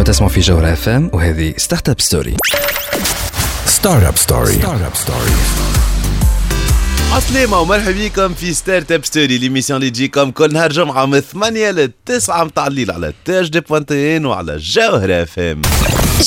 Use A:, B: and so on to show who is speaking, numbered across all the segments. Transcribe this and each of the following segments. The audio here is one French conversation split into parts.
A: أنتم تسمعوا في جوهر اف ام وهذه ستارت اب ستوري
B: ستارت اب ستوري ستارت اب ستوري
C: عسلامة ومرحبا بكم في ستارت اب ستوري ليميسيون اللي تجيكم كل نهار جمعة من 8 ل 9 متاع الليل على تاج دي بوانتين وعلى جوهرة اف ام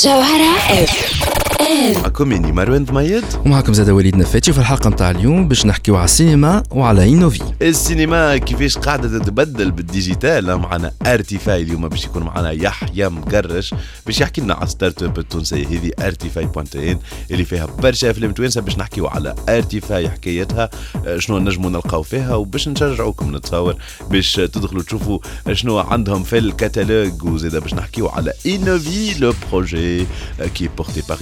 D: جوهرة اف
C: معكم اني مروان ضميد
A: ومعكم زاد وليد نفاتي وفي الحلقة نتاع اليوم باش نحكيو على السينما وعلى انوفي
C: السينما كيفاش قاعدة تتبدل بالديجيتال. معنا أرتيفاي اليوم باش يكون معنا يحيى مقرش باش يحكي لنا على ستارت أب التونسية. هذه أرتيفاي بوانتين اللي فيها برشا أفلام توانسة باش نحكيو على أرتيفاي حكايتها آه، شنو نجموا نلقاو فيها وباش نشجعوكم نتصور باش تدخلوا تشوفوا شنو عندهم في الكتالوج وزيد باش نحكيو على انوفي لو بروجي كي est porté par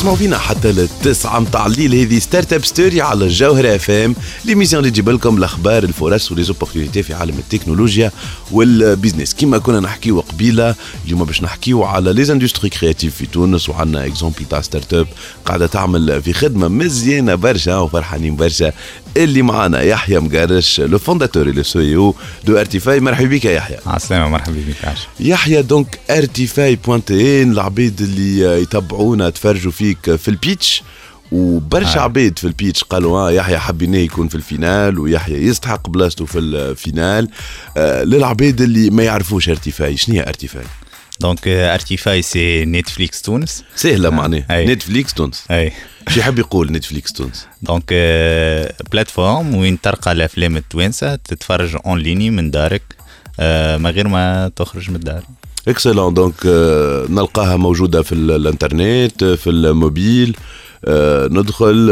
C: تسمعوا فينا حتى للتسعة متاع الليل هذه ستارت أب ستوري على الجوهرة أف إم. ليميسيون اللي تجيب لكم الأخبار الفرص وليزوبورتينيتي في عالم التكنولوجيا والبيزنس. كما كنا نحكيو قبيلة اليوم باش نحكيو على لي اندستري كرياتيف في تونس وعندنا اكزومبل تاع ستارت أب قاعدة تعمل في خدمة مزيانة برشا وفرحانين برشا. اللي معانا يحيى مقرش لو فونداتور لو سي أو دو ارتيفاي مرحبا بك يا يحيى.
E: عسلامة مرحبا بك
C: يحيى دونك ارتيفاي بوانتين العبيد اللي يتبعونا تفرجوا فيك في البيتش وبرشا. عبيد في البيتش قالوا آه يحيى حبيناه يكون في الفينال ويحيى يستحق بلاصته في الفينال آه للعبيد اللي ما يعرفوش ارتيفاي شنو هي ارتيفاي؟
E: دونك ارتيفاي سي نتفليكس تونس
C: سهله. معناها. نتفليكس تونس
E: اي
C: شو يحب يقول نتفليكس تونس؟
E: دونك بلاتفورم وين تلقى الافلام التوانسه تتفرج اون ليني من دارك من غير ما تخرج من الدار
C: اكسلون دونك نلقاها موجوده في ال- الانترنت في الموبيل ندخل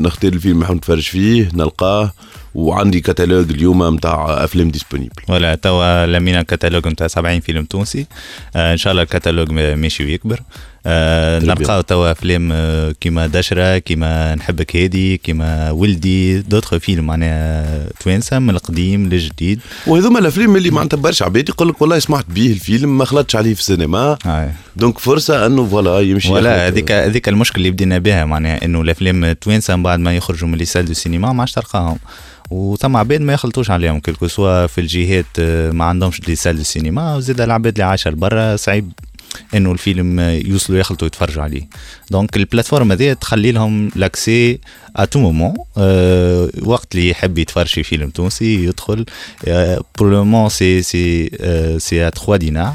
C: نختار الفيلم اللي نتفرج فيه نلقاه وعندي كتالوج اليوم نتاع افلام ديسپونيبل
E: ولا توا لمينا كتالوج نتاع 70 فيلم تونسي ان شاء الله الكتالوج ماشي ويكبر آه،
C: Très bien.
E: نلقاو توا افلام آه، كيما دشرة كيما نحبك هادي كيما ولدي دوتر فيلم معناها توانسة من القديم للجديد.
C: وهذوما الأفلام اللي معناتها برشا عباد يقول لك والله سمعت به الفيلم ما خلطش عليه في السينما.
E: آه.
C: دونك فرصة أنه فوالا يمشي
E: ولا هذيك هذيك المشكل اللي بدينا بها معناها إنه الأفلام التوانسه من بعد ما يخرجوا من لي سال دو سينما ما عادش تلقاهم. وثم عباد ما يخلطوش عليهم كلكو سوا في الجهات آه، ما عندهمش لي سال دو سينما وزاد العباد اللي عايشة لبرا صعيب. إنه الفيلم يوصلوا يخلطوا يتفرجوا عليه. دونك البلاتفورم هذه تخلي لهم لاكسي ا تو مومون وقت اللي يحب يتفرج في فيلم تونسي يدخل. بور لو مومون سي سي سي ا 3 دينار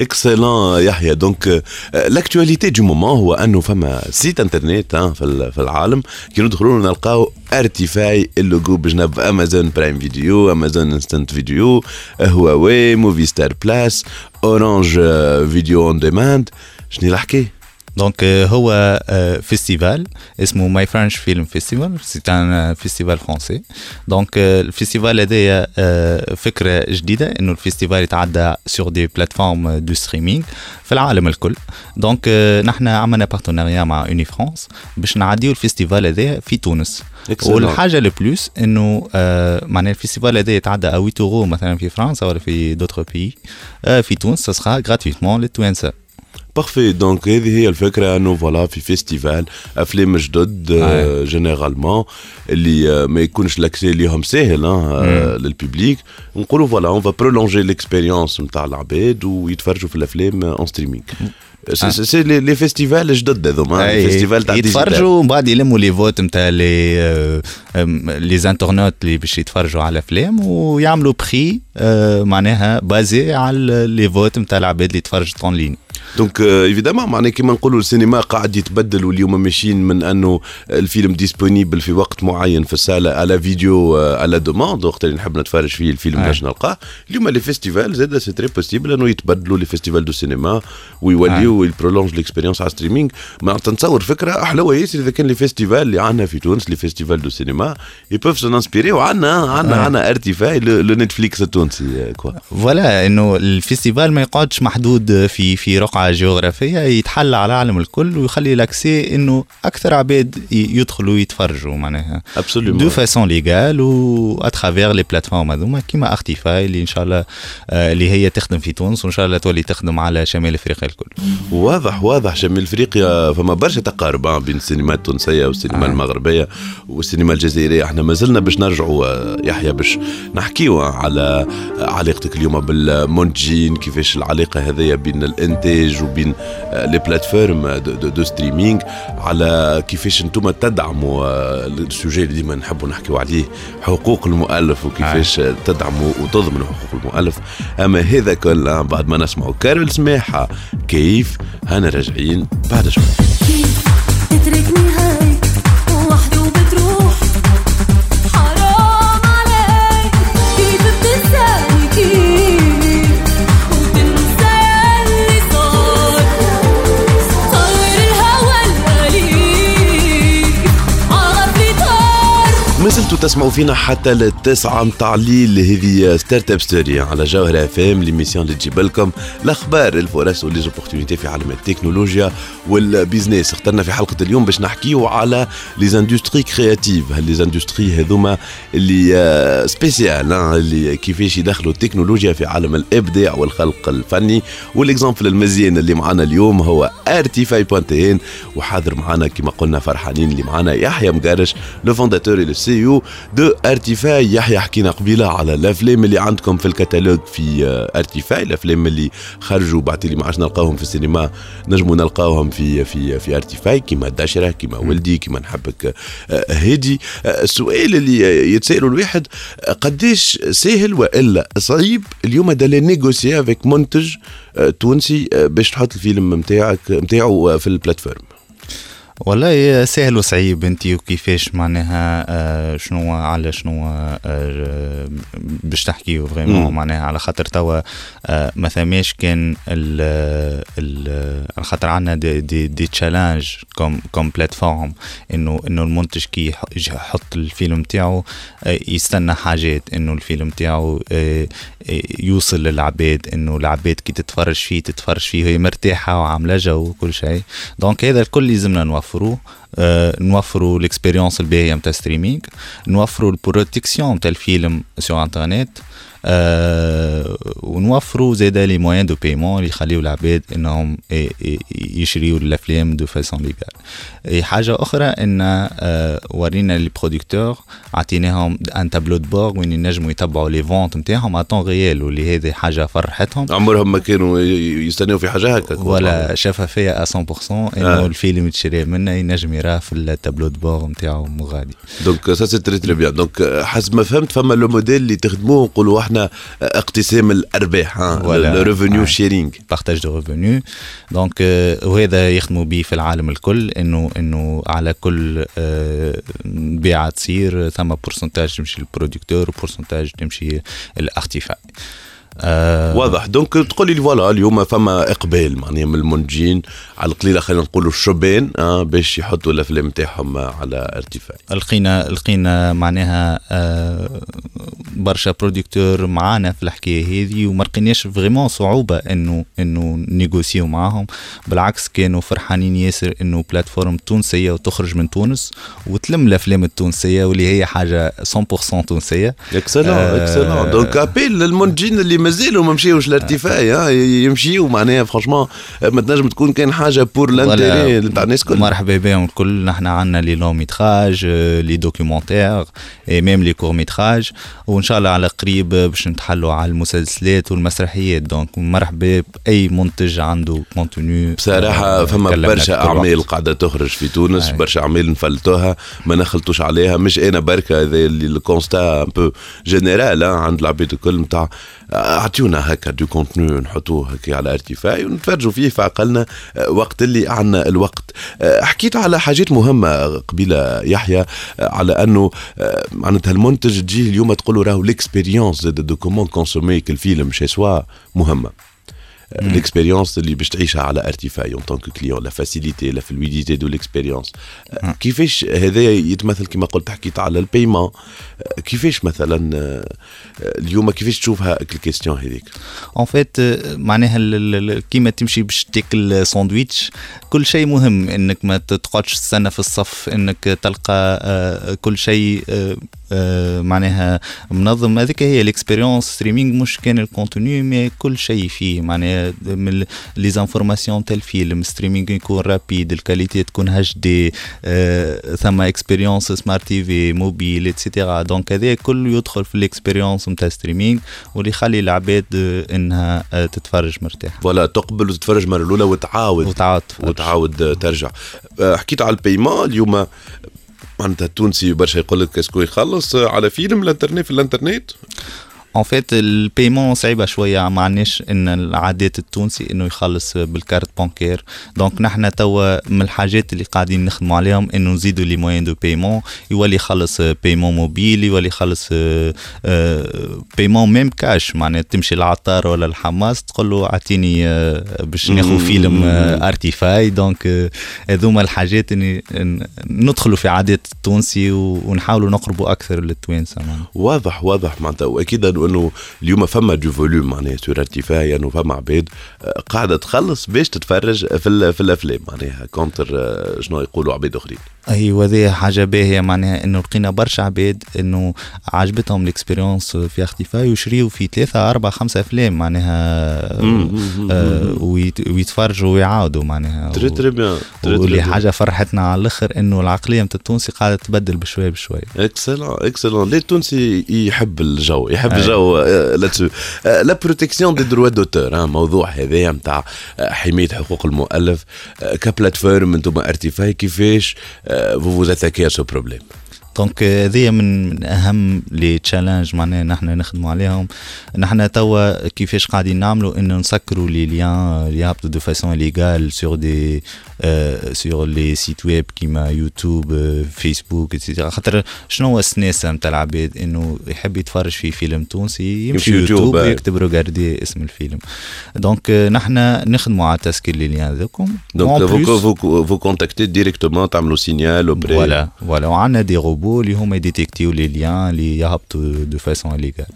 C: اكسلون يحيى دونك لاكتواليتي دو مومون هو انه فما سيت انترنت في ال- في العالم كي ندخلوا نلقاو ارتيفاي اللوجو بجنب امازون برايم فيديو امازون انستنت فيديو هواوي موفي ستار بلاس اورانج فيديو اون ديماند شنو الحكاية؟
E: دونك هو فيستيفال اسمه ماي فرنش فيلم فيستيفال سي ان فيستيفال فرونسي دونك الفيستيفال هذايا فكره جديده انه الفيستيفال يتعدى سور دي بلاتفورم دو ستريمينغ في العالم الكل دونك نحن عملنا بارتناريا مع اوني فرانس باش نعديو الفيستيفال هذايا في تونس
C: Excellent.
E: والحاجة لو بلوس انه معناها الفيستيفال هذا يتعدى ا 8 اورو مثلا في فرنسا ولا في دوتر بي في تونس سا سخا غراتويتمون للتوانسه
C: بارفي دونك هذه هي الفكره انه فوالا في فيستيفال افلام جدد
E: أي.
C: جينيرالمون اللي آه، ما يكونش لاكسي ليهم ساهل آه، للبيبليك نقولوا فوالا اون فا برولونجي ليكسبيريونس نتاع العباد ويتفرجوا في الافلام اون ستريمينغ سي لي لي فيستيفال جدد هذوما
E: أي،
C: فيستيفال تاع ديجيتال.
E: يتفرجوا ومن بعد يلموا لي فوت نتاع لي آه، آم، لي زانترنوت اللي باش يتفرجوا على افلام ويعملوا بخي آه، معناها بازي على لي فوت نتاع العباد اللي تفرجت اون لين
C: دونك ايفيدامون معناها كيما نقولوا السينما قاعد يتبدل واليوم ماشيين من أنه الفيلم ديسپونيبل في وقت معين في الساله على فيديو على دوموند وقت اللي نحب نتفرج فيه الفيلم
E: أي.
C: باش نلقاه. اليوم لي فيستيفال زاد سي تري بوسيبل أنه يتبدلوا لي فيستيفال دو سينما ويوليو يبرولونج ليكسبيريونس على ستريمينغ معناتها نتصور فكرة حلوة ياسر إذا كان لي فيستيفال اللي عندنا في تونس لي فيستيفال دو سينما يبوف سو انسبيري وعندنا عندنا. عندنا ارتفاع لو نتفليكس التونسي كوا
E: فوالا إنه الفيستيفال ما يقعدش محدود في في رقعة. جغرافيه يتحل على العالم الكل ويخلي لاكسي إنه أكثر عباد يدخلوا يتفرجوا معناها. دو فاسون ليغال و اترافير لي بلاتفورم هذوما كيما ارتيفاي اللي إن شاء الله آه، اللي هي تخدم في تونس وإن شاء الله تولي تخدم على شمال أفريقيا الكل.
C: واضح واضح. شمال أفريقيا فما برشا تقارب بين السينما التونسية والسينما
E: آه.
C: المغربية والسينما الجزائرية. إحنا ما زلنا باش نرجعوا آه، يحيى باش نحكيوا على آه، علاقتك اليوم بالمنتجين كيفاش العلاقة هذيا بين الانتاج وبين آه، لي بلاتفورم دو, دو, ستريمينغ على كيفاش أنتم تدعموا آه، السوجي اللي ديما نحبوا نحكيوا عليه حقوق المؤلف وكيفاش آه. تدعموا وتضمنوا حقوق المؤلف. أما هذا كله بعد ما نسمعوا كارول سماحة كيف؟ هنا راجعين بعد شوي. زلتوا تسمعوا فينا حتى للتسعة متاع الليل. هذه ستارت اب ستوري على جوهر اف ام ليميسيون اللي تجيب لكم الاخبار الفرص وليزوبورتينيتي في عالم التكنولوجيا والبيزنس اخترنا في حلقة اليوم باش نحكيو على لي زاندستري كرياتيف لي زاندستري هذوما اللي سبيسيال آه، اللي كيفاش يدخلوا التكنولوجيا في عالم الإبداع والخلق الفني. والاكزامبل المزيان اللي معنا اليوم هو ارتيفاي بوانتين وحاضر معنا كما قلنا فرحانين اللي معنا يحيى مقارش لو فونداتور سي أو دو ارتيفاي يحيى حكينا قبيله على الافلام اللي عندكم في الكتالوج في آه، ارتيفاي الافلام اللي خرجوا بعد اللي ما عادش نلقاوهم في السينما نجموا نلقاوهم في في في ارتيفاي كيما دشرة كيما ولدي كيما نحبك آه، هادي. آه، السؤال اللي آه، يتسالوا الواحد آه، قديش سهل وإلا صعيب اليوم دالي نيغوسي افيك منتج آه، تونسي آه، باش تحط الفيلم نتاعك نتاعو في البلاتفورم؟
E: والله سهل وصعيب انت وكيفاش معناها آه، شنو على شنو آه، باش تحكيو. فريمون معناها على خاطر توا آه، ما ثماش كان على خاطر عندنا دي, دي, دي تشالنج كوم كوم بلاتفورم إنه إنه المنتج كي يحط الفيلم تاعو يستنى حاجات إنه الفيلم تاعو يوصل للعباد إنه العباد كي تتفرج فيه تتفرج فيه وهي مرتاحة وعاملة جو وكل شيء. دونك هذا الكل لازمنا نوفروه آه، نوفروا الاكسبيريونس الباهية نتاع ستريمينغ نوفروا البروتكسيون نتاع الفيلم سور انترنت آه ونوفروا زاد لي موان دو بايمون اللي يخليو العباد إنهم يشريوا الأفلام دو فاسون ليغال حاجة أخرى إن آه ورينا لي برودكتور عطيناهم ان تابلو دو بور وين ينجموا يتبعوا لي فونت نتاعهم ا طون ريال واللي هذه حاجة فرحتهم.
C: عمرهم ما كانوا يستناو في حاجة هكا.
E: ولا شفافيه 100% إنه
C: آه.
E: الفيلم يتشري منه ينجم يراه في التابلو دو بور نتاعو مغادي.
C: دونك سا سي تري تري بيان دونك حسب ما فهمت فما لو موديل اللي تخدموه نقولوا إحنا اقتسام الأرباح ريفينيو. شيرينغ
E: بارتاج دو ريفوني دونك وهذا يخدموا به في العالم الكل إنه إنه على كل آه، بيعة تصير ثم بورسنتاج تمشي للبرودكتور وبورسنتاج تمشي الارتيفاي آه.
C: واضح. دونك تقول لي فوالا اليوم فما إقبال معناها من المنتجين. على القليله خلينا نقولوا الشبان آه باش يحطوا الأفلام نتاعهم على ارتفاع.
E: لقينا لقينا معناها آه برشا برودكتور معانا في الحكاية هذه وما لقيناش فريمون صعوبة إنه إنه نيغوسيو معاهم. بالعكس كانوا فرحانين ياسر إنه بلاتفورم تونسية وتخرج من تونس وتلم الأفلام التونسية واللي هي حاجة 100% تونسية.
C: اكسلون
E: آه،
C: اكسلون دونك ابيل للمنتجين اللي مازالوا ما مشيوش لارتيفاي ها يمشيوا معناها فرانشمون ما تنجم تكون كان حاجة بور لانتيري نتاع الناس الكل.
E: مرحبا بهم الكل. نحن عندنا لي لون ميتراج لي دوكيومونتير اي ميم لي كور ميتراج وإن شاء الله على قريب باش نتحلوا على المسلسلات والمسرحيات. دونك مرحبا بأي منتج عنده كونتوني
C: بصراحة فما برشا
E: وقت.
C: قاعدة تخرج في تونس. برشا أعمال نفلتوها ما نخلطوش عليها. مش أنا بركة هذا الكونستا ان بو جينيرال عند العباد الكل نتاع أعطيونا هكا دو كونتوني نحطوه هكا على ارتفاع ونتفرجوا فيه في عقلنا آه، وقت اللي عنا الوقت. آه، حكيت على حاجات مهمة قبيلة يحيى آه، على آه، معناتها المنتج تجيه اليوم تقول له راهو ليكسبيريونس دو كومون كونسومي الفيلم شي سوا مهمة. ليكسبيريونس اللي باش تعيشها على ارتفاع اون طونك كليون لا فاسيليتي لا فلويديتي دو ليكسبيريونس كيفاش هذا يتمثل كما قلت حكيت على البيمون كيفاش مثلا آه، اليوم كيفاش تشوفها الكيستيون هذيك؟
E: اون فيت معناها ال- ال- كيما تمشي باش تاكل ساندويتش كل شيء مهم إنك ما تقعدش تستنى في الصف إنك تلقى آه، كل شيء آه، آه، معناها منظم. هذيك هي الاكسبيريونس ستريمينغ مش كان الكونتوني مي كل شيء فيه معناها من لي زانفورماسيون تاع الفيلم ستريمينغ يكون رابيد الكاليتي تكون اتش دي ثم اكسبيريونس سمارت تي في موبيل اتسيتيرا دونك هذا كله يدخل في الاكسبيريونس نتاع ستريمينغ واللي يخلي العباد آه، إنها آه، تتفرج مرتاح
C: فوالا تقبل وتتفرج مرة الأولى وتعاود.
E: وتعاود.
C: وتعاود ترجع. آه، حكيت على البيمون اليوم معناتها التونسي برشا يقول لك اسكو يخلص على فيلم الانترنت في الانترنت؟
E: اون فيت البيمون صعيبه شوية ما عندناش ان العادات التونسي انه يخلص بالكارت بانكير دونك نحن توا من الحاجات اللي قاعدين نخدموا عليهم انه نزيدوا لي موين دو بيمون يولي يخلص بيمون موبيل يولي يخلص بيمون ميم كاش معناها تمشي للعطار ولا الحماس تقول له اعطيني آه، باش ناخذ فيلم ارتيفاي دونك آه، هذوما الحاجات إن- ندخلوا في عادات التونسي ونحاولوا نقربوا أكثر للتوانسه
C: واضح واضح معناتها واكيد انه اليوم فما دو فوليوم معناها سور ارتفاع انه فما عباد آه، قاعدة تخلص باش تتفرج في, في الأفلام معناها كونتر آه، شنو يقولوا عباد آخرين.
E: أيوه هذه حاجة باهية معناها إنه لقينا برشا عباد إنه عجبتهم الإكسبيريونس في اختفاء ويشريوا في ثلاثة أربعة خمسة أفلام معناها آه ويت- ويتفرجوا ويعاودوا معناها.
C: تري تري بيان
E: واللي حاجة فرحتنا على الآخر إنه العقلية متاع التونسي قاعدة تتبدل بشوية بشوية
C: اكسلون اكسلون ليه التونسي يحب الجو يحب. الجو لاتسو آه، لا بروتيكسيون دي دروا دوتور موضوع هذايا نتاع آه، حماية حقوق المؤلف آه، كبلاتفورم أنتم ارتيفاي كيفاش فو فوز اتاكي سو بروبليم
E: دونك هذه من من أهم لي تشالنج معناها نحن نخدموا عليهم. نحن توا كيفاش قاعدين نعملوا إنه نسكروا لي ليان اللي يهبطوا دو فاسون ليغال سور دي سور لي سيت ويب كيما يوتيوب آه، فيسبوك اتسيتيرا خاطر شنو هو السناسه نتاع العباد؟ إنه يحب يتفرج في فيلم تونسي يمشي
C: يوتيوب، آه.
E: ويكتب روغاردي اسم الفيلم. دونك آه، نحن نخدموا على تسكير لي ليان ذوكم.
C: دونك فو كونتاكتي ديريكتومون تعملوا سينيال
E: فوالا فوالا وعندنا دي روبو اللي هما يديتكتيو لي ليان اللي يهبطوا دو فاسون ليغال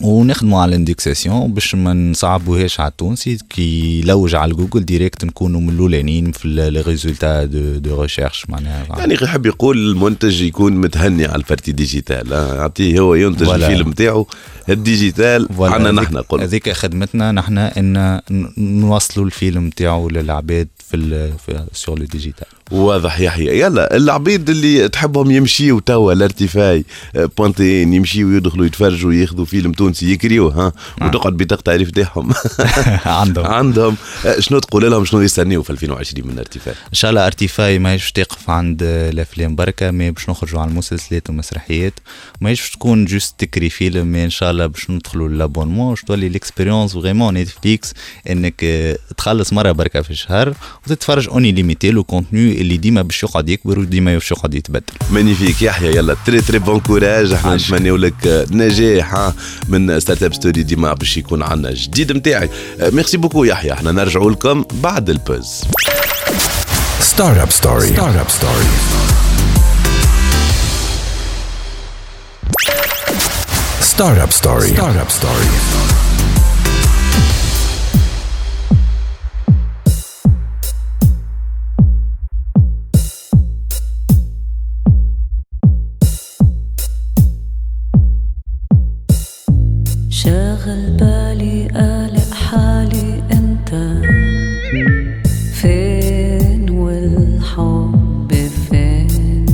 E: ونخدموا على الاندكساسيون باش ما نصعبوهاش على التونسي كي يلوج على جوجل ديريكت نكونوا من الاولانيين في لي ريزولتا دو دو ريشيرش معناها
C: يعني يحب يقول المنتج يكون متهني على البارتي ديجيتال آه، يعطيه هو ينتج. الفيلم نتاعو الديجيتال عندنا نحن قلنا.
E: هذيك خدمتنا نحن إن نوصلوا الفيلم نتاعو للعباد في, في سور لو ديجيتال
C: واضح يحيى يلا العبيد اللي تحبهم يمشيوا توا الارتفاي آه، بوانتين يمشيوا يدخلوا يتفرجوا ياخذوا فيلم تونسي يكريوه ها؟
E: نعم.
C: وتقعد بطاقة تعريف تاعهم
E: عندهم.
C: عندهم. آه، شنو تقول لهم؟ شنو يستنيوا في 2020 من ارتفاع
E: إن شاء الله ارتيفاي ماهيش تقف عند الأفلام بركة مي باش نخرجوا على المسلسلات والمسرحيات ماهيش تكون جوست تكري فيلم مي إن شاء الله باش ندخلوا لابونمون باش تولي ليكسبيريونس فريمون نتفليكس إنك آه، تخلص مرة بركة في الشهر وتتفرج اوني ليميتي لو كونتوني اللي ديما باش يقعد يكبر وديما باش يقعد يتبدل
C: مانيفيك يحيى يلا تري تري بون كوراج
E: إحنا.
C: نتمنيو لك آه، نجاح ها، من ستارت اب ستوري ديما باش يكون عندنا جديد نتاعي ميرسي بوكو يحيى إحنا نرجعوا لكم بعد البوز
B: Startup Story. Startup Story. Startup Story. Startup Story.
F: شاغل بالي قالق حالي انت. فين والحب فين؟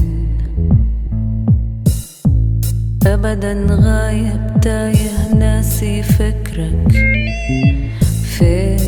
F: ابدا غايب تايه ناسي فكرك. فين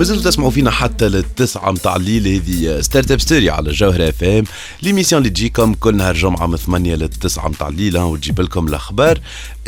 C: مازلتوا تسمعوا فينا حتى للتسعة متاع الليل. هذه ستارت اب ستوري على الجوهرة اف ام ليميسيون اللي تجيكم كل نهار جمعة من 8 للتسعة متاع الليل. وتجيب لكم الأخبار.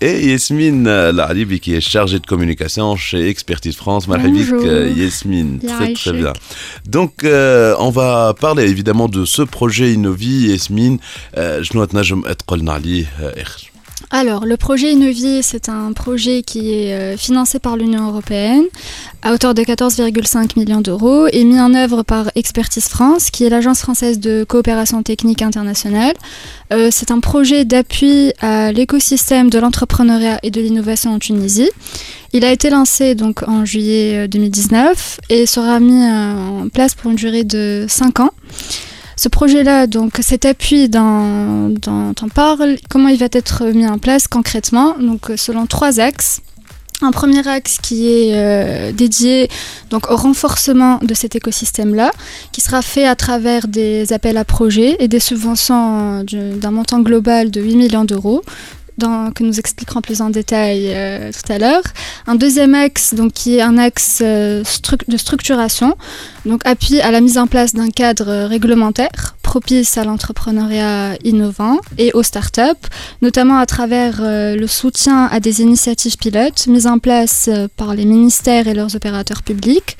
C: et Yasmine Laribi qui est chargée de communication chez Expertise France.
G: Marhabik
C: euh, Yasmine, très très bien. Donc euh, on va parler évidemment de ce projet Innovi Yasmine. Euh, je
G: alors, le projet Innovi, c'est un projet qui est euh, financé par l'Union européenne à hauteur de 14,5 millions d'euros et mis en œuvre par Expertise France, qui est l'agence française de coopération technique internationale. Euh, c'est un projet d'appui à l'écosystème de l'entrepreneuriat et de l'innovation en Tunisie. Il a été lancé donc en juillet euh, 2019 et sera mis euh, en place pour une durée de 5 ans. Ce projet-là, donc cet appui dont, on parle, comment il va être mis en place concrètement Donc euh, selon trois axes. Un premier axe qui est euh, dédié donc, au renforcement de cet écosystème-là, qui sera fait à travers des appels à projets et des subventions du- d'un montant global de 8 millions d'euros. Que nous expliquerons plus en détail euh, tout à l'heure. Un deuxième axe, donc, qui est un axe euh, de structuration, donc appui à la mise en place d'un cadre réglementaire propice à l'entrepreneuriat innovant et aux startups, notamment à travers euh, le soutien à des initiatives pilotes mises en place par les ministères et leurs opérateurs publics.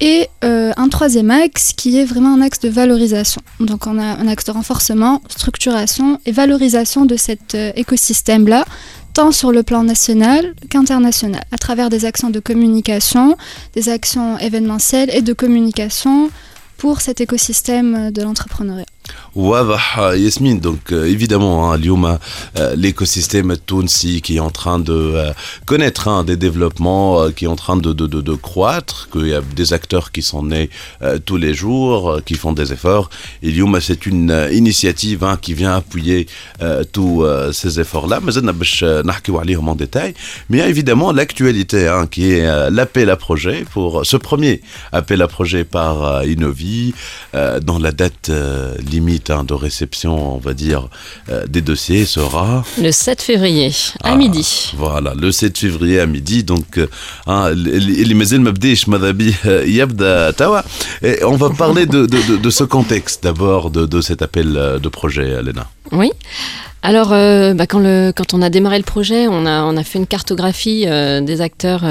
G: Et euh, un troisième axe qui est vraiment un axe de valorisation. Donc on a un axe de renforcement, structuration et valorisation de cet euh, écosystème-là, tant sur le plan national qu'international, à travers des actions de communication, des actions événementielles et de communication pour cet écosystème de l'entrepreneuriat.
C: واضح ياسمين دونك évidemment hein, اليوم euh, l'écosystème Tunsi qui est en train de euh, connaître hein, des développements euh, qui est en train de, de, de, de croître qu'il y a des acteurs qui sont nés euh, tous les jours euh, qui font des efforts et اليوم c'est une euh, initiative hein, qui vient appuyer euh, tous euh, ces efforts là mais باش نحكيو عليهم en détail mais il y a évidemment l'actualité hein, qui est euh, l'appel à projet pour ce premier appel à projet par euh, Innovi euh, dans la date euh, limite hein, de réception, on va dire, euh, des dossiers sera
H: le 7 février à
C: ah,
H: midi.
C: Voilà, le 7 février à midi. Donc, euh, hein, euh, Et on va parler de, ce contexte d'abord de, cet appel de projet, Léna.
H: Oui. Alors, bah, quand, on a démarré le projet, on a, fait une cartographie des acteurs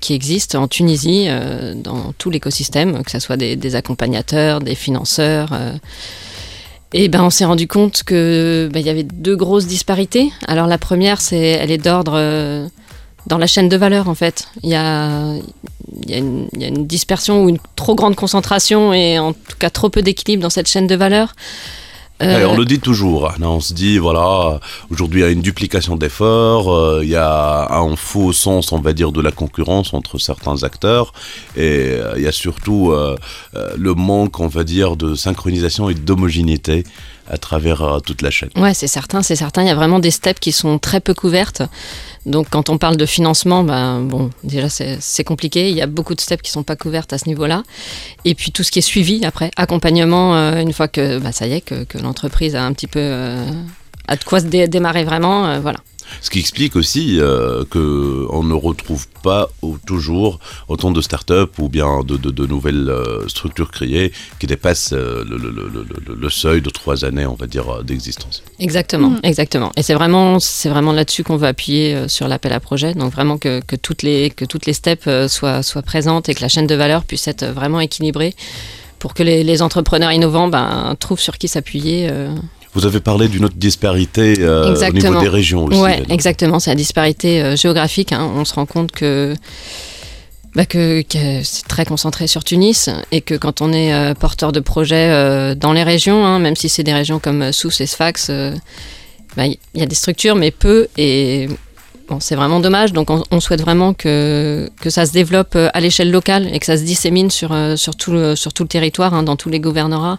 H: qui existent en Tunisie, dans tout l'écosystème, que ce soit des accompagnateurs, des financeurs, et ben, on s'est rendu compte que bah, il y avait deux grosses disparités. Alors, la première, c'est, elle est d'ordre euh, dans la chaîne de valeur, en fait. Il y a, y a une dispersion ou une trop grande concentration et en tout cas trop peu d'équilibre dans cette chaîne de valeur. Euh,
C: on le dit toujours, hein, on se dit, voilà, aujourd'hui il y a une duplication d'efforts, euh, il y a un faux sens, on va dire, de la concurrence entre certains acteurs, et euh, il y a surtout le manque, on va dire, de synchronisation et d'homogénéité à travers toute la chaîne.
H: Ouais, c'est certain, c'est certain. Il y a vraiment des steps qui sont très peu couvertes. Donc, quand on parle de financement, ben, bon, déjà, c'est compliqué. Il y a beaucoup de steps qui sont pas couvertes à ce niveau-là. Et puis, tout ce qui est suivi après, accompagnement, euh, une fois que, bah, ça y est, que, l'entreprise a un petit peu, euh, a de quoi se dé- démarrer vraiment, euh, voilà.
C: Ce qui explique aussi euh, qu'on ne retrouve pas au- toujours autant de startups ou bien de, de- de nouvelles euh, structures créées qui dépassent euh, le, le- le- le- le seuil de trois années, on va dire, d'existence.
H: Exactement,
G: Mm.
H: exactement. Et c'est vraiment, c'est vraiment là-dessus qu'on veut appuyer euh, sur l'appel à projet. Donc vraiment que, que toutes les que toutes les steps euh, soient soient présentes et que la chaîne de valeur puisse être vraiment équilibrée pour que les, les entrepreneurs innovants ben, trouvent sur qui s'appuyer. euh.
C: Vous avez parlé d'une autre disparité euh, au niveau des régions aussi.
H: Exactement. C'est la disparité euh, géographique. hein. On se rend compte que bah, que, que c'est très concentré sur Tunis et que quand on est euh, porteur de projet euh, dans les régions, hein, même si c'est des régions comme Sousse et Sfax, bah, il y a des structures mais peu et bon, c'est vraiment dommage. Donc on, on souhaite vraiment que, que ça se développe à l'échelle locale et que ça se dissémine sur, sur, tout, le, sur tout le territoire, hein, dans tous les gouvernorats.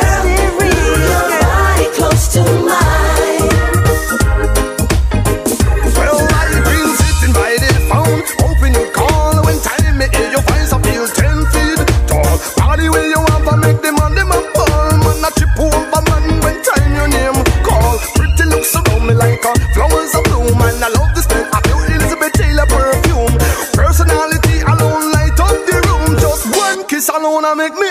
I: wanna make me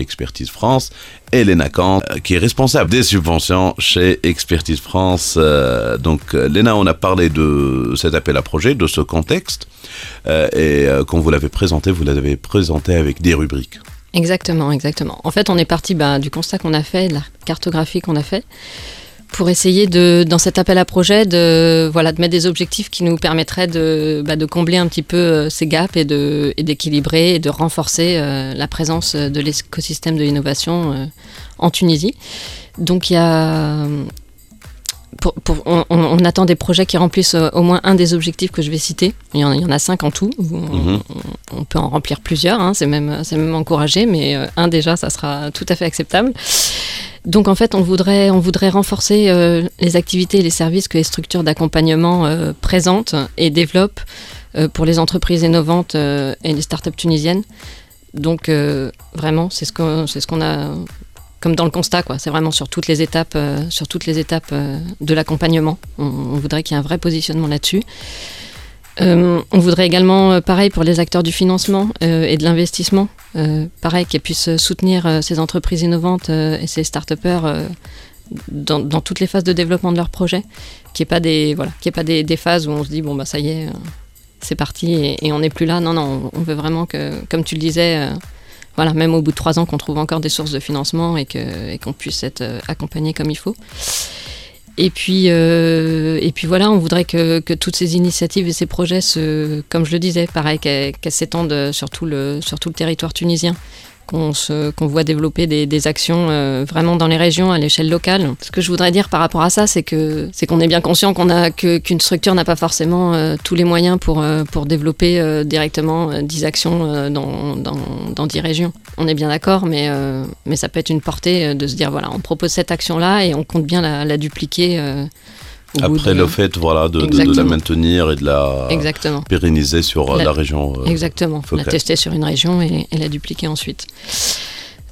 C: Expertise France, et Léna Kant, euh, qui est responsable des subventions chez Expertise France. Euh, donc, euh, Léna, on a parlé de cet appel à projet, de ce contexte, et quand vous l'avez présenté, vous l'avez présenté avec des rubriques.
H: Exactement, exactement. En fait, on est parti bah, du constat qu'on a fait, de la cartographie qu'on a fait, pour essayer de, dans cet appel à projet, de voilà, de mettre des objectifs qui nous permettraient de, bah, de combler un petit peu euh, ces gaps et de et d'équilibrer et de renforcer euh, la présence de l'écosystème de l'innovation euh, en Tunisie. Donc il y a pour- pour- on, attend des projets qui remplissent euh, au moins un des objectifs que je vais citer. Il y en, il y en a cinq en tout. On,
C: Mhm.
H: on- on peut en remplir plusieurs, hein, c'est même, encouragé, mais euh, un déjà, ça sera tout à fait acceptable. Donc en fait, on voudrait, on voudrait renforcer euh, les activités et les services que les structures d'accompagnement euh, présentent et développent euh, pour les entreprises innovantes et les startups tunisiennes. Donc vraiment, c'est ce qu'on c'est ce qu'on a comme dans le constat, quoi. C'est vraiment sur toutes les étapes, euh, sur toutes les étapes euh, de l'accompagnement. On, voudrait qu'il y ait un vrai positionnement là-dessus. Euh, on voudrait également, pareil pour les acteurs du financement et de l'investissement, pareil qu'ils puissent soutenir ces entreprises innovantes et ces start-upers dans, toutes les phases de développement de leur projet, qu'il n'y ait pas des voilà, qu'il y pas des, phases où on se dit bon bah ça y est, c'est parti et, on n'est plus là. Non non, on, veut vraiment que, comme tu le disais, voilà, même au bout de trois ans, qu'on trouve encore des sources de financement et qu'on puisse être euh, accompagné comme il faut. Et puis, euh, voilà, on voudrait que, toutes ces initiatives et ces projets, se, comme je le disais, pareil, qu'elles s'étendent sur tout le territoire tunisien, qu'on voit développer des, actions euh, vraiment dans les régions à l'échelle locale. Ce que je voudrais dire par rapport à ça, c'est qu'on est bien conscient qu'une structure n'a pas forcément euh, tous les moyens pour, euh, développer directement euh, 10 actions dans, dans, dans 10 régions. On est bien d'accord, mais, ça peut être une portée de se dire voilà, on propose cette action-là et on compte bien la dupliquer.
C: Après
H: de-
C: le fait voilà, de, de- de la maintenir et de la
H: Exactement.
C: pérenniser sur euh, la,
H: La-
C: région. euh,
H: Exactement. La
C: focale.
H: tester sur une région et, et la dupliquer ensuite.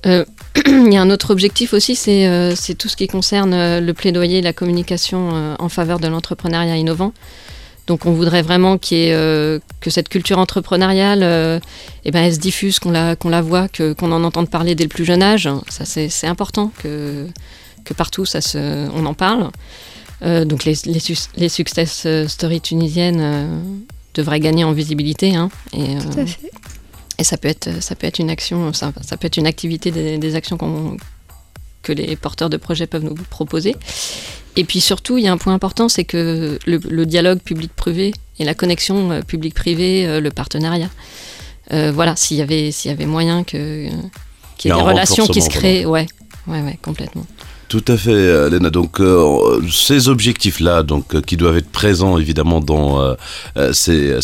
H: Euh, Il y a un autre objectif aussi, c'est euh, tout ce qui concerne le plaidoyer et la communication en faveur de l'entrepreneuriat innovant. Donc on voudrait vraiment ait, que cette culture entrepreneuriale eh ben, elle se diffuse, qu'on la, qu'on la voit, qu'on en entende parler dès le plus jeune âge. Ça, c'est c'est important que, que partout ça se, on en parle. Euh, donc les, les, les success stories tunisiennes euh, devraient gagner en visibilité. hein, et, euh,
G: Tout à fait.
H: et ça peut être, ça peut être une action, ça, ça peut être une activité des, des actions que les porteurs de projets peuvent nous proposer. Et puis surtout, il y a un point important, c'est que le, le dialogue public-privé et la connexion euh, public-privé, euh, le partenariat. Euh, voilà, s'il y avait, s'il y avait moyen que euh, qu'il y ait des relations qui se créent, ouais, ouais, ouais, complètement.
C: Tout à fait, euh, Léna. Donc, euh, ces objectifs-là, donc, euh, qui doivent être présents évidemment dans, euh, euh, ces,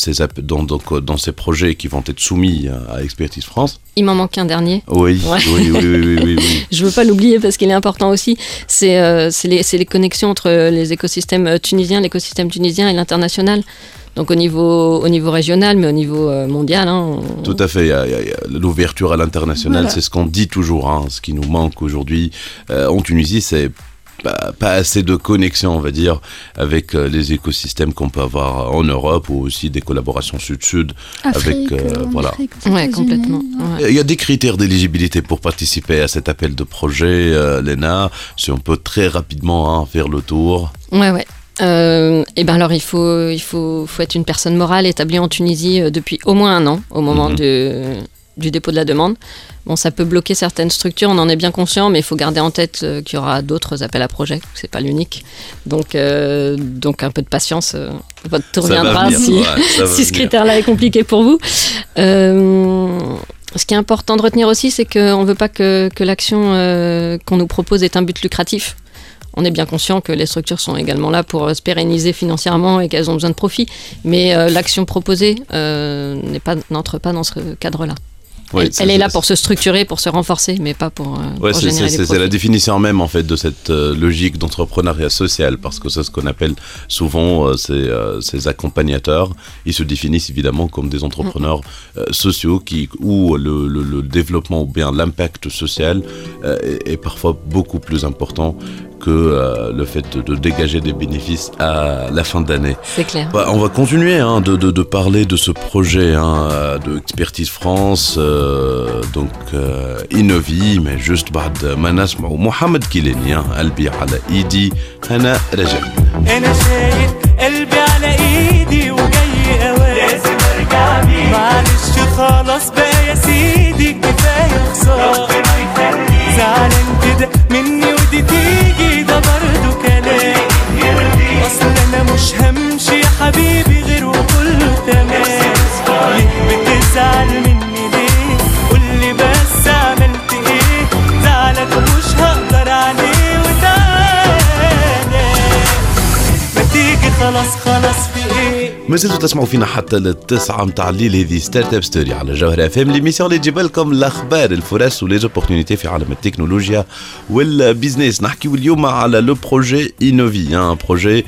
C: dans, donc, euh, dans ces projets qui vont être soumis à, Expertise France.
H: Il m'en manque un dernier.
C: Oui,
H: Ouais.
C: oui, oui, oui, oui, oui, oui.
H: Je veux pas l'oublier parce qu'il est important aussi. C'est euh, les, les connexions entre les écosystèmes euh, tunisiens, l'écosystème tunisien et l'international. Donc au niveau, au niveau régional, mais au niveau euh, mondial. hein, on-
C: Tout à fait. L'ouverture à l'international,
G: Voilà.
C: c'est ce qu'on dit toujours. hein, ce qui nous manque aujourd'hui euh, en Tunisie, c'est pas, pas assez de connexion, on va dire, avec euh, les écosystèmes qu'on peut avoir en Europe ou aussi des collaborations sud-sud.
G: Afrique,
C: euh,
G: euh, en
C: voilà.
G: Afrique,
H: Ouais, complètement. ouais.
C: Il y a des critères d'éligibilité pour participer à cet appel de projet, euh, Léna. Si on peut très rapidement hein, faire le tour.
H: Ouais, ouais. Euh, et ben alors il faut, il faut, faut être une personne morale établie en Tunisie euh, depuis au moins un an au moment de, du dépôt de la demande. Bon, ça peut bloquer certaines structures, on en est bien conscient, mais il faut garder en tête euh, qu'il y aura d'autres appels à projets, c'est pas l'unique. Donc, euh, donc un peu de patience, euh, votre tour
C: Ça
H: viendra
C: venir,
H: si,
C: ouais,
H: si ce critère-là est compliqué pour vous. Euh, ce qui est important de retenir aussi, c'est qu'on ne veut pas que, que l'action euh, qu'on nous propose ait un but lucratif. On est bien conscient que les structures sont également là pour euh, se pérenniser financièrement et qu'elles ont besoin de profit, mais euh, l'action proposée euh, n'entre pas dans ce cadre-là.
C: Ouais,
H: elle, est là pour se structurer, pour se renforcer, mais pas pour, euh,
C: Ouais,
H: pour
C: c'est- la définition même en fait de cette euh, logique d'entrepreneuriat social parce que c'est ce qu'on appelle souvent euh, ces, ces accompagnateurs. Ils se définissent évidemment comme des entrepreneurs euh, sociaux qui où le, le- le développement ou bien l'impact social est, est parfois beaucoup plus important que euh, le fait de, dégager des bénéfices à la fin d'année.
H: C'est clair.
C: Bah, on va continuer hein, de, de, de parler de ce projet hein, euh, de Expertise France, euh, euh, Innovi, mais juste بعد ما نسمع محمد كيلاني hein, قلبي على ايدي أنا رجع
F: أنا شايف قلبي على ايدي وجاي اوان لازم ارجع بيه معلش خلاص بقى يا سيدي كفايه خساره زعلان كده مني ودي تيجي ده برضه كلام اصل أنا مش همشي يا حبيبي غير وكله تمام ليه بتزعل مني خلاص خلاص في ايه
C: ما زلتوا تسمعوا فينا حتى للتسعة متاع الليل هذه ستارت اب ستوري على جوهر اف ام ليميسيون اللي تجيب لكم الاخبار الفرص وليزوبورتينيتي في عالم التكنولوجيا والبيزنس نحكيو اليوم على لو بروجي انوفي ان بروجي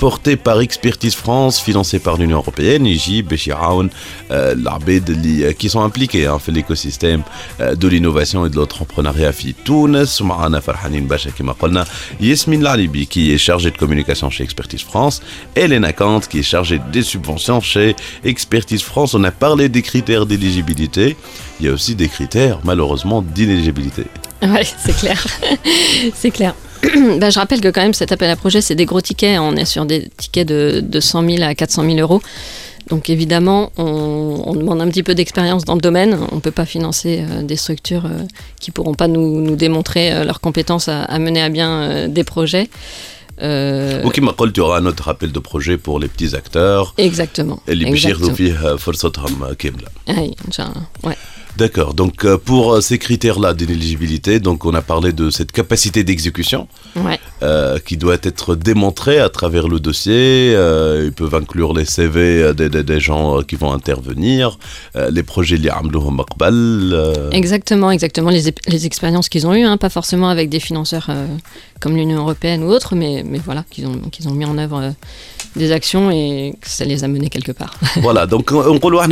C: بورتي بار اكسبرتيز فرانس فينانسي بار لونيون اوروبيان يجي باش يعاون آه، العباد اللي كي سون امبليكي في الايكو سيستيم دو لينوفاسيون اي دو لونتربرونيا في تونس ومعنا فرحانين برشا كما قلنا ياسمين العليبي qui est chargée de communication chez Expertise France, Elena Kant qui des subventions chez Expertise France. On a parlé des critères d'éligibilité. Il y a aussi des critères, malheureusement, d'inéligibilité.
H: Ouais, c'est clair. c'est clair. Bah, je rappelle que quand même cet appel à projet, c'est des gros tickets. On est sur des tickets de, de 100 000 à 400 000 euros. Donc évidemment, on, demande un petit peu d'expérience dans le domaine. On ne peut pas financer euh, des structures euh, qui ne pourront pas nous, démontrer euh, leurs compétences à, à mener à bien euh, des projets. Euh...
C: Ok, ma il y aura un autre rappel de projet pour les petits acteurs.
H: Exactement.
C: Et les
H: Exactement. Euh, euh, ouais.
C: D'accord. Donc euh, pour euh, ces critères-là d'éligibilité, donc on a parlé de cette capacité d'exécution.
H: Ouais.
C: euh, qui doit être démontré à travers le dossier. Euh, ils peuvent inclure les CV des, des- des gens qui vont intervenir, les projets liés à euh,
H: Exactement, exactement. Les, les expériences qu'ils ont eues, hein, pas forcément avec des financeurs comme l'Union européenne ou autres, mais, mais voilà, qu'ils ont, qu'ils ont mis en œuvre des actions et que ça les a menés quelque part.
C: Voilà, donc on on voir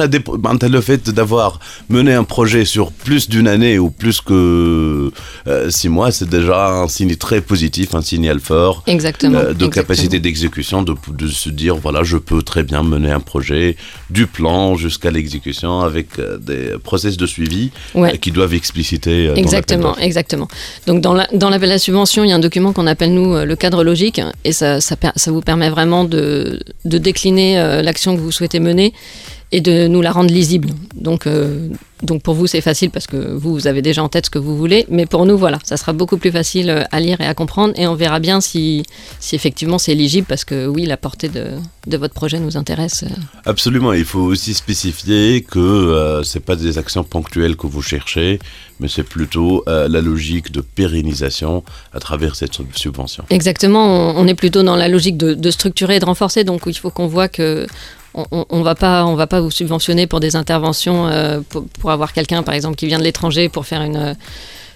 C: le fait d'avoir mené un projet sur plus d'une année ou plus que euh, six mois, c'est déjà un signe très positif, un signal fort.
H: Exactement.
C: euh, de
H: exactement.
C: capacité d'exécution, de, de se dire voilà, je peux très bien mener un projet du plan jusqu'à l'exécution avec euh, des process de suivi
H: Ouais.
C: euh, qui doivent expliciter. euh, dans
H: Exactement, exactement. Donc dans la- dans l'appel à subvention, il y a un document qu'on appelle nous euh, le cadre logique et ça, ça, per- ça vous permet vraiment de, de décliner euh, l'action que vous souhaitez mener et de nous la rendre lisible. Donc, euh, donc pour vous, c'est facile parce que vous, vous avez déjà en tête ce que vous voulez, mais pour nous, voilà, ça sera beaucoup plus facile euh, à lire et à comprendre et on verra bien si, si effectivement c'est éligible parce que oui, la portée de, de votre projet nous intéresse.
C: Absolument, il faut aussi spécifier que euh, c'est pas des actions ponctuelles que vous cherchez, mais c'est plutôt euh, la logique de pérennisation à travers cette sub- subvention.
H: Exactement, on, on est plutôt dans la logique de, de structurer et de renforcer, donc il faut qu'on voit que on, on, va pas, on va pas vous subventionner pour des interventions, euh, pour, pour avoir quelqu'un par exemple qui vient de l'étranger pour faire une,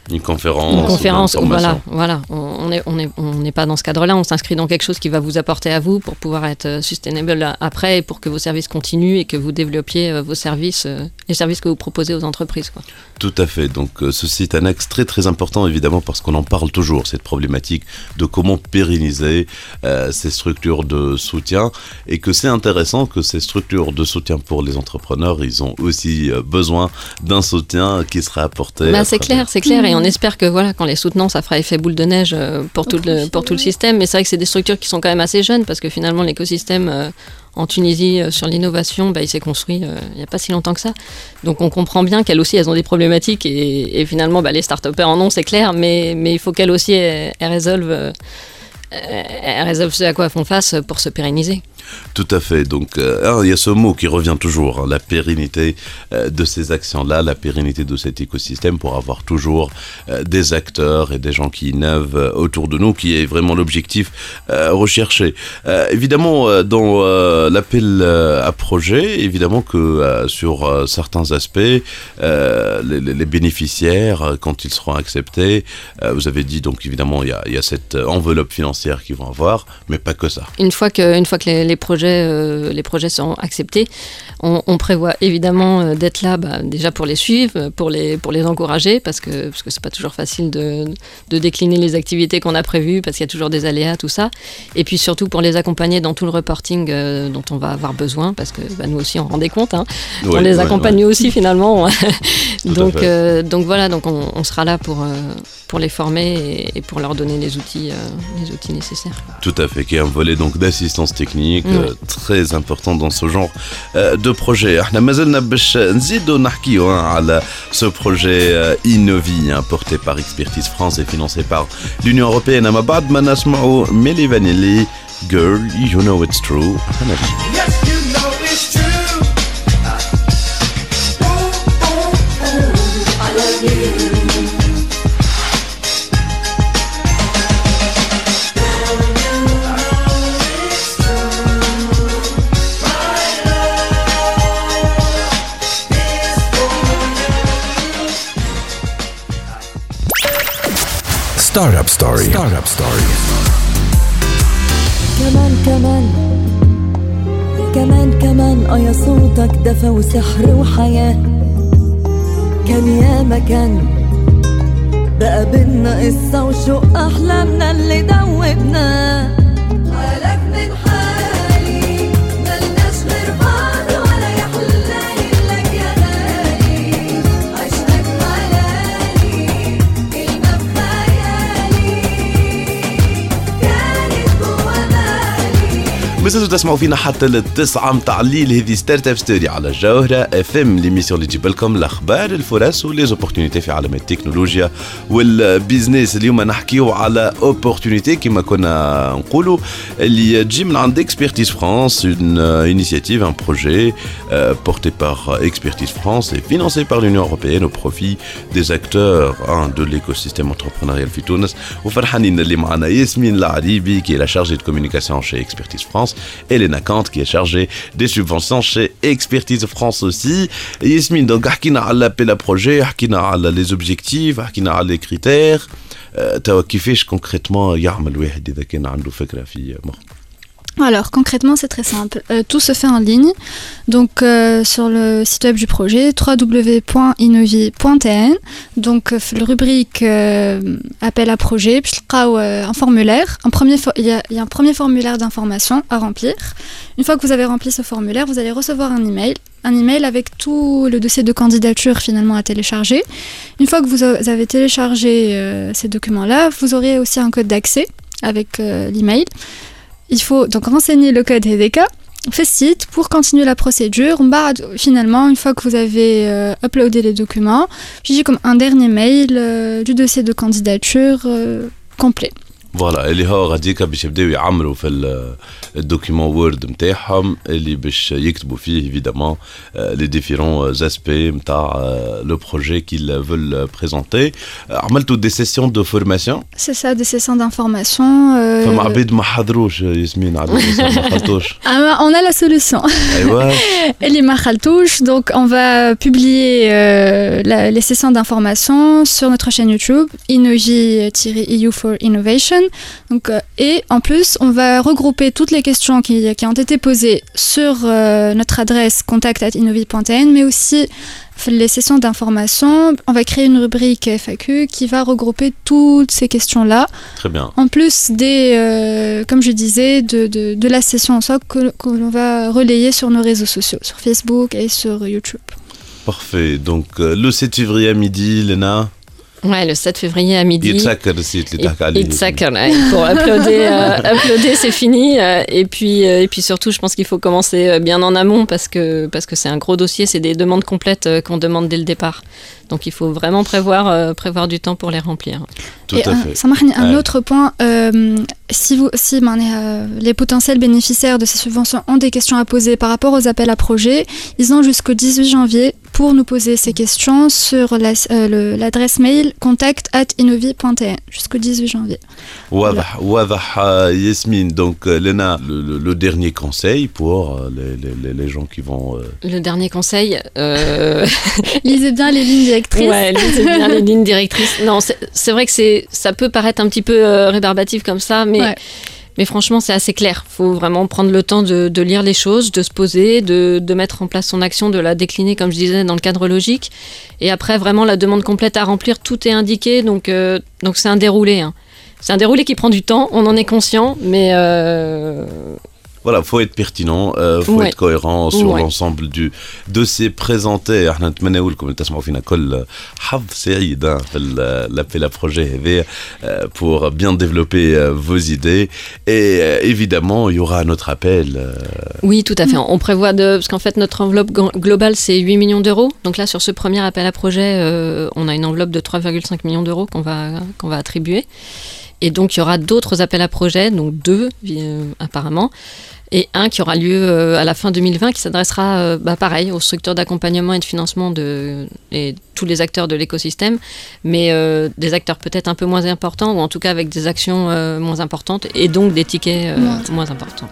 C: Une conférence,
H: une conférence.
C: une
H: Voilà, voilà, on on est, on est, on n'est pas dans ce cadre-là. On s'inscrit dans quelque chose qui va vous apporter à vous pour pouvoir être euh, sustainable a- après et pour que vos services continuent et que vous développiez euh, vos services, euh, les services que vous proposez aux entreprises. Quoi.
C: Tout à fait. Donc euh, ceci est un axe très très important évidemment parce qu'on en parle toujours, cette problématique de comment pérenniser euh, ces structures de soutien et que c'est intéressant que ces structures de soutien pour les entrepreneurs, ils ont aussi euh, besoin d'un soutien qui sera apporté.
H: Bah, c'est clair, c'est clair, et on espère que voilà, quand les soutenants, ça fera effet boule de neige euh, pour tout le pour tout le système. Mais c'est vrai que c'est des structures qui sont quand même assez jeunes parce que finalement l'écosystème euh, en Tunisie euh, sur l'innovation, bah, il s'est construit euh, il n'y a pas si longtemps que ça. Donc on comprend bien qu'elles aussi, elles ont des problématiques et, et finalement, bah, les start en ont, c'est clair, mais mais il faut qu'elles aussi elles, elles résolvent. euh, elles résolvent ce à quoi elles font face pour se pérenniser.
C: Tout à fait. Donc, euh, il y a ce mot qui revient toujours, hein, la pérennité euh, de ces actions-là, la pérennité de cet écosystème pour avoir toujours euh, des acteurs et des gens qui innovent autour de nous, qui est vraiment l'objectif recherché. Évidemment, dans l'appel à projet, évidemment que sur certains aspects, les, bénéficiaires, quand ils seront acceptés, vous avez dit donc évidemment il y a, cette enveloppe financière qu'ils vont avoir, mais pas que ça.
H: Une fois que, une fois que les projets, euh, les projets seront acceptés, on, on prévoit évidemment euh, d'être là bah, déjà pour les suivre, pour les, pour les encourager, parce que parce que c'est pas toujours facile de, de décliner les activités qu'on a prévues, parce qu'il y a toujours des aléas, tout ça. Et puis surtout pour les accompagner dans tout le reporting euh, dont on va avoir besoin, parce que bah, nous aussi on rendait compte, hein. on les
C: ouais,
H: accompagne
C: ouais.
H: aussi finalement. Donc, euh, donc voilà, donc on, on sera là pour, pour les former et, et pour leur donner les outils, les outils nécessaires.
C: Tout à fait, qui est un volet donc d'assistance technique
H: Ouais.
C: euh, très important dans ce genre euh, de projet. احنا ما زلنا باش نزيدوا نحكيو hein, على ce projet euh, Innovi hein, porté par Expertise France et financé par l'Union européenne. اما بعد ما نسمعوا ميلي فانيلي Girl, you know it's true. احنا نرجع.
F: Yes, you know it's true.
B: Startup Story. Startup Story.
J: كمان كمان. كمان كمان. آه يا صوتك دفى وسحر وحياة. كان يا مكان. بقى بينا قصة وشوق أحلامنا اللي دوبنا بالي
C: مازلتوا تسمعوا فينا حتى للتسعة متاع الليل هذه ستارت اب ستوري على الجوهرة اف ام ليميسيون اللي تجيب لكم الاخبار الفرص وليزوبورتينيتي في عالم التكنولوجيا والبيزنس اليوم نحكيو على اوبورتينيتي كما كنا نقولوا اللي تجي من عند اكسبرتيز فرانس une euh, initiative, un projet euh, porté par Expertise France et financé par l'Union européenne au profit des acteurs hein, de l'écosystème entrepreneurial في تونس وفرحانين اللي معنا ياسمين العريبي qui est la chargée de communication chez Expertise France et Elena Kant qui est chargée des subventions chez Expertise France aussi ياسمين donc حكينا على l'appel à projet حكينا على les objectifs حكينا على les critères euh, توا كيفاش concrètement يعمل واحد اذا كان عنده فكره في مخ
G: alors concrètement, c'est très simple. Euh, tout se fait en ligne. Donc euh, sur le site web du projet www.innovi.tn. Donc euh, rubrique appel à projet, puis un formulaire. Il, y a, il y a un premier formulaire d'information à remplir. Une fois que vous avez rempli ce formulaire, vous allez recevoir un email. Un email avec tout le dossier de candidature finalement à télécharger. Une fois que vous avez téléchargé ces documents-là, vous aurez aussi un code d'accès avec l'email. Il faut donc renseigner le code HDK, site pour continuer la procédure. Bah, finalement, une fois que vous avez euh, uploadé les documents, j'ai comme un dernier mail euh, du dossier de candidature euh, complet
C: فوالا اللي هو غاديكا باش يبداو يعمروا في ال- الدوكيمون وورد نتاعهم اللي باش يكتبوا فيه ايفيدامون لي ديفيرون اسبي نتاع لو بروجي كيل فول بريزونتي عملتوا دي سيسيون دو فورماسيون
G: C'est ça, des sessions d'information. euh,
C: فما عباد ما حضروش ياسمين على الأساس ما خلطوش
G: ah, on a la solution.
C: ايوا
G: Elie Marhaltouche, donc on va publier euh, la- les sessions d'information sur notre chaîne YouTube, Innovi-EU for Innovation. Donc, euh, et en plus, on va regrouper toutes les questions qui, qui ont été posées sur euh, notre adresse contact.innovi.tn, mais aussi les sessions d'information. On va créer une rubrique FAQ qui va regrouper toutes ces questions-là.
C: très bien
G: En plus des, euh, comme je disais, de, de, de la session en soi que, que l'on va relayer sur nos réseaux sociaux, sur Facebook et sur YouTube.
C: parfait donc le 7 février à midi Lena
H: Ouais, le 7 février à midi. pour applaudir, euh, applaudir c'est fini. Euh, et puis, euh, et puis surtout, je pense qu'il faut commencer bien en amont parce que parce que c'est un gros dossier, c'est des demandes complètes qu'on demande dès le départ. Donc il faut vraiment prévoir, prévoir du temps pour les remplir.
C: Tout
G: et
C: à ah,
G: un,
C: fait.
G: Ça un autre point. Si vous, si ben, les potentiels bénéficiaires de ces subventions ont des questions à poser par rapport aux appels à projets, ils ont jusqu'au 18 janvier pour nous poser ces questions sur euh, l'adresse mail contact at jusqu'au 18 janvier.
C: Voilà. Euh, Yasmine, donc euh, Lena, le, dernier conseil pour les, gens qui vont...
H: Le dernier conseil.
G: Lisez bien les lignes directrices.
H: Ouais, lisez bien les lignes directrices. Non, c'est vrai que ça peut paraître un petit peu rébarbatif comme ça, mais... Mais franchement, c'est assez clair. Il faut vraiment prendre le temps de, lire les choses, de se poser, de, de, mettre en place son action, de la décliner, comme je disais, dans le cadre logique. Et après, vraiment, la demande complète à remplir, tout est indiqué. Donc, euh, donc c'est un déroulé. Hein. C'est un déroulé qui prend du temps, on en est conscient, mais euh,
C: voilà, faut être pertinent, euh, faut
H: Ouais.
C: être cohérent sur
H: Ouais.
C: l'ensemble du dossier présenté. احنا نتمنوا لكم تسمعوا فينا كل حظ سعيد hein, في ال- l'appel à projet هذا euh, pour bien développer euh, vos idées. Et euh, évidemment, il y aura un autre appel. euh,
H: Oui, tout à fait. On prévoit de. Parce qu'en fait, notre enveloppe glo- globale, c'est 8 millions d'euros. Donc là, sur ce premier appel à projet, euh, on a une enveloppe de 3,5 millions d'euros qu'on va, qu'on va attribuer. Et donc, il y aura d'autres appels à projet, donc deux euh, apparemment. Et un qui aura lieu euh, à la fin 2020, qui s'adressera, euh, bah, pareil, aux structures d'accompagnement et de financement de et tous les acteurs de l'écosystème, mais euh, des acteurs peut-être un peu moins importants, ou en tout cas avec des actions euh, moins importantes, et donc des tickets euh,
G: Moins.
H: moins importants.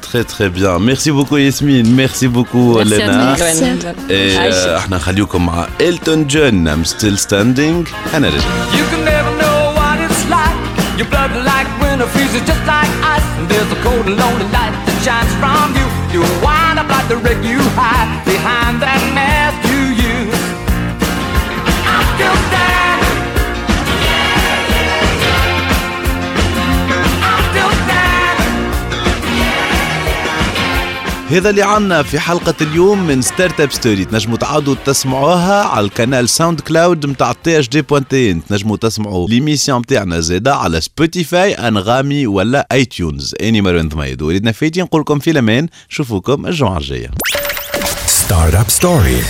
C: Très très bien. Merci beaucoup Yasmine, merci beaucoup
H: Merci à
C: Lena.
H: toi,
G: Merci à
H: Gwen.
C: Et
H: عايشة.
C: euh, احنا نخليكم مع إلتون جون I'm still standing هنرجع
F: You can never know what it's like. Your blood like winter freezes just like ice. And there's a cold and lonely light that shines from you. You wind up like the wreck you hide behind
C: هذا اللي عنا في حلقة اليوم من ستارت اب ستوري تنجموا تعاودوا تسمعوها على القناة ساوند كلاود متاع تي اش دي بوانتين تنجموا تسمعوا ليميسيون متاعنا زادا على سبوتيفاي أنغامي ولا اي تيونز أني مروان ضميد. وليدنا فايتين نقول لكم في الأمان. نشوفوكم الجمعة الجاية.
B: Startup Story.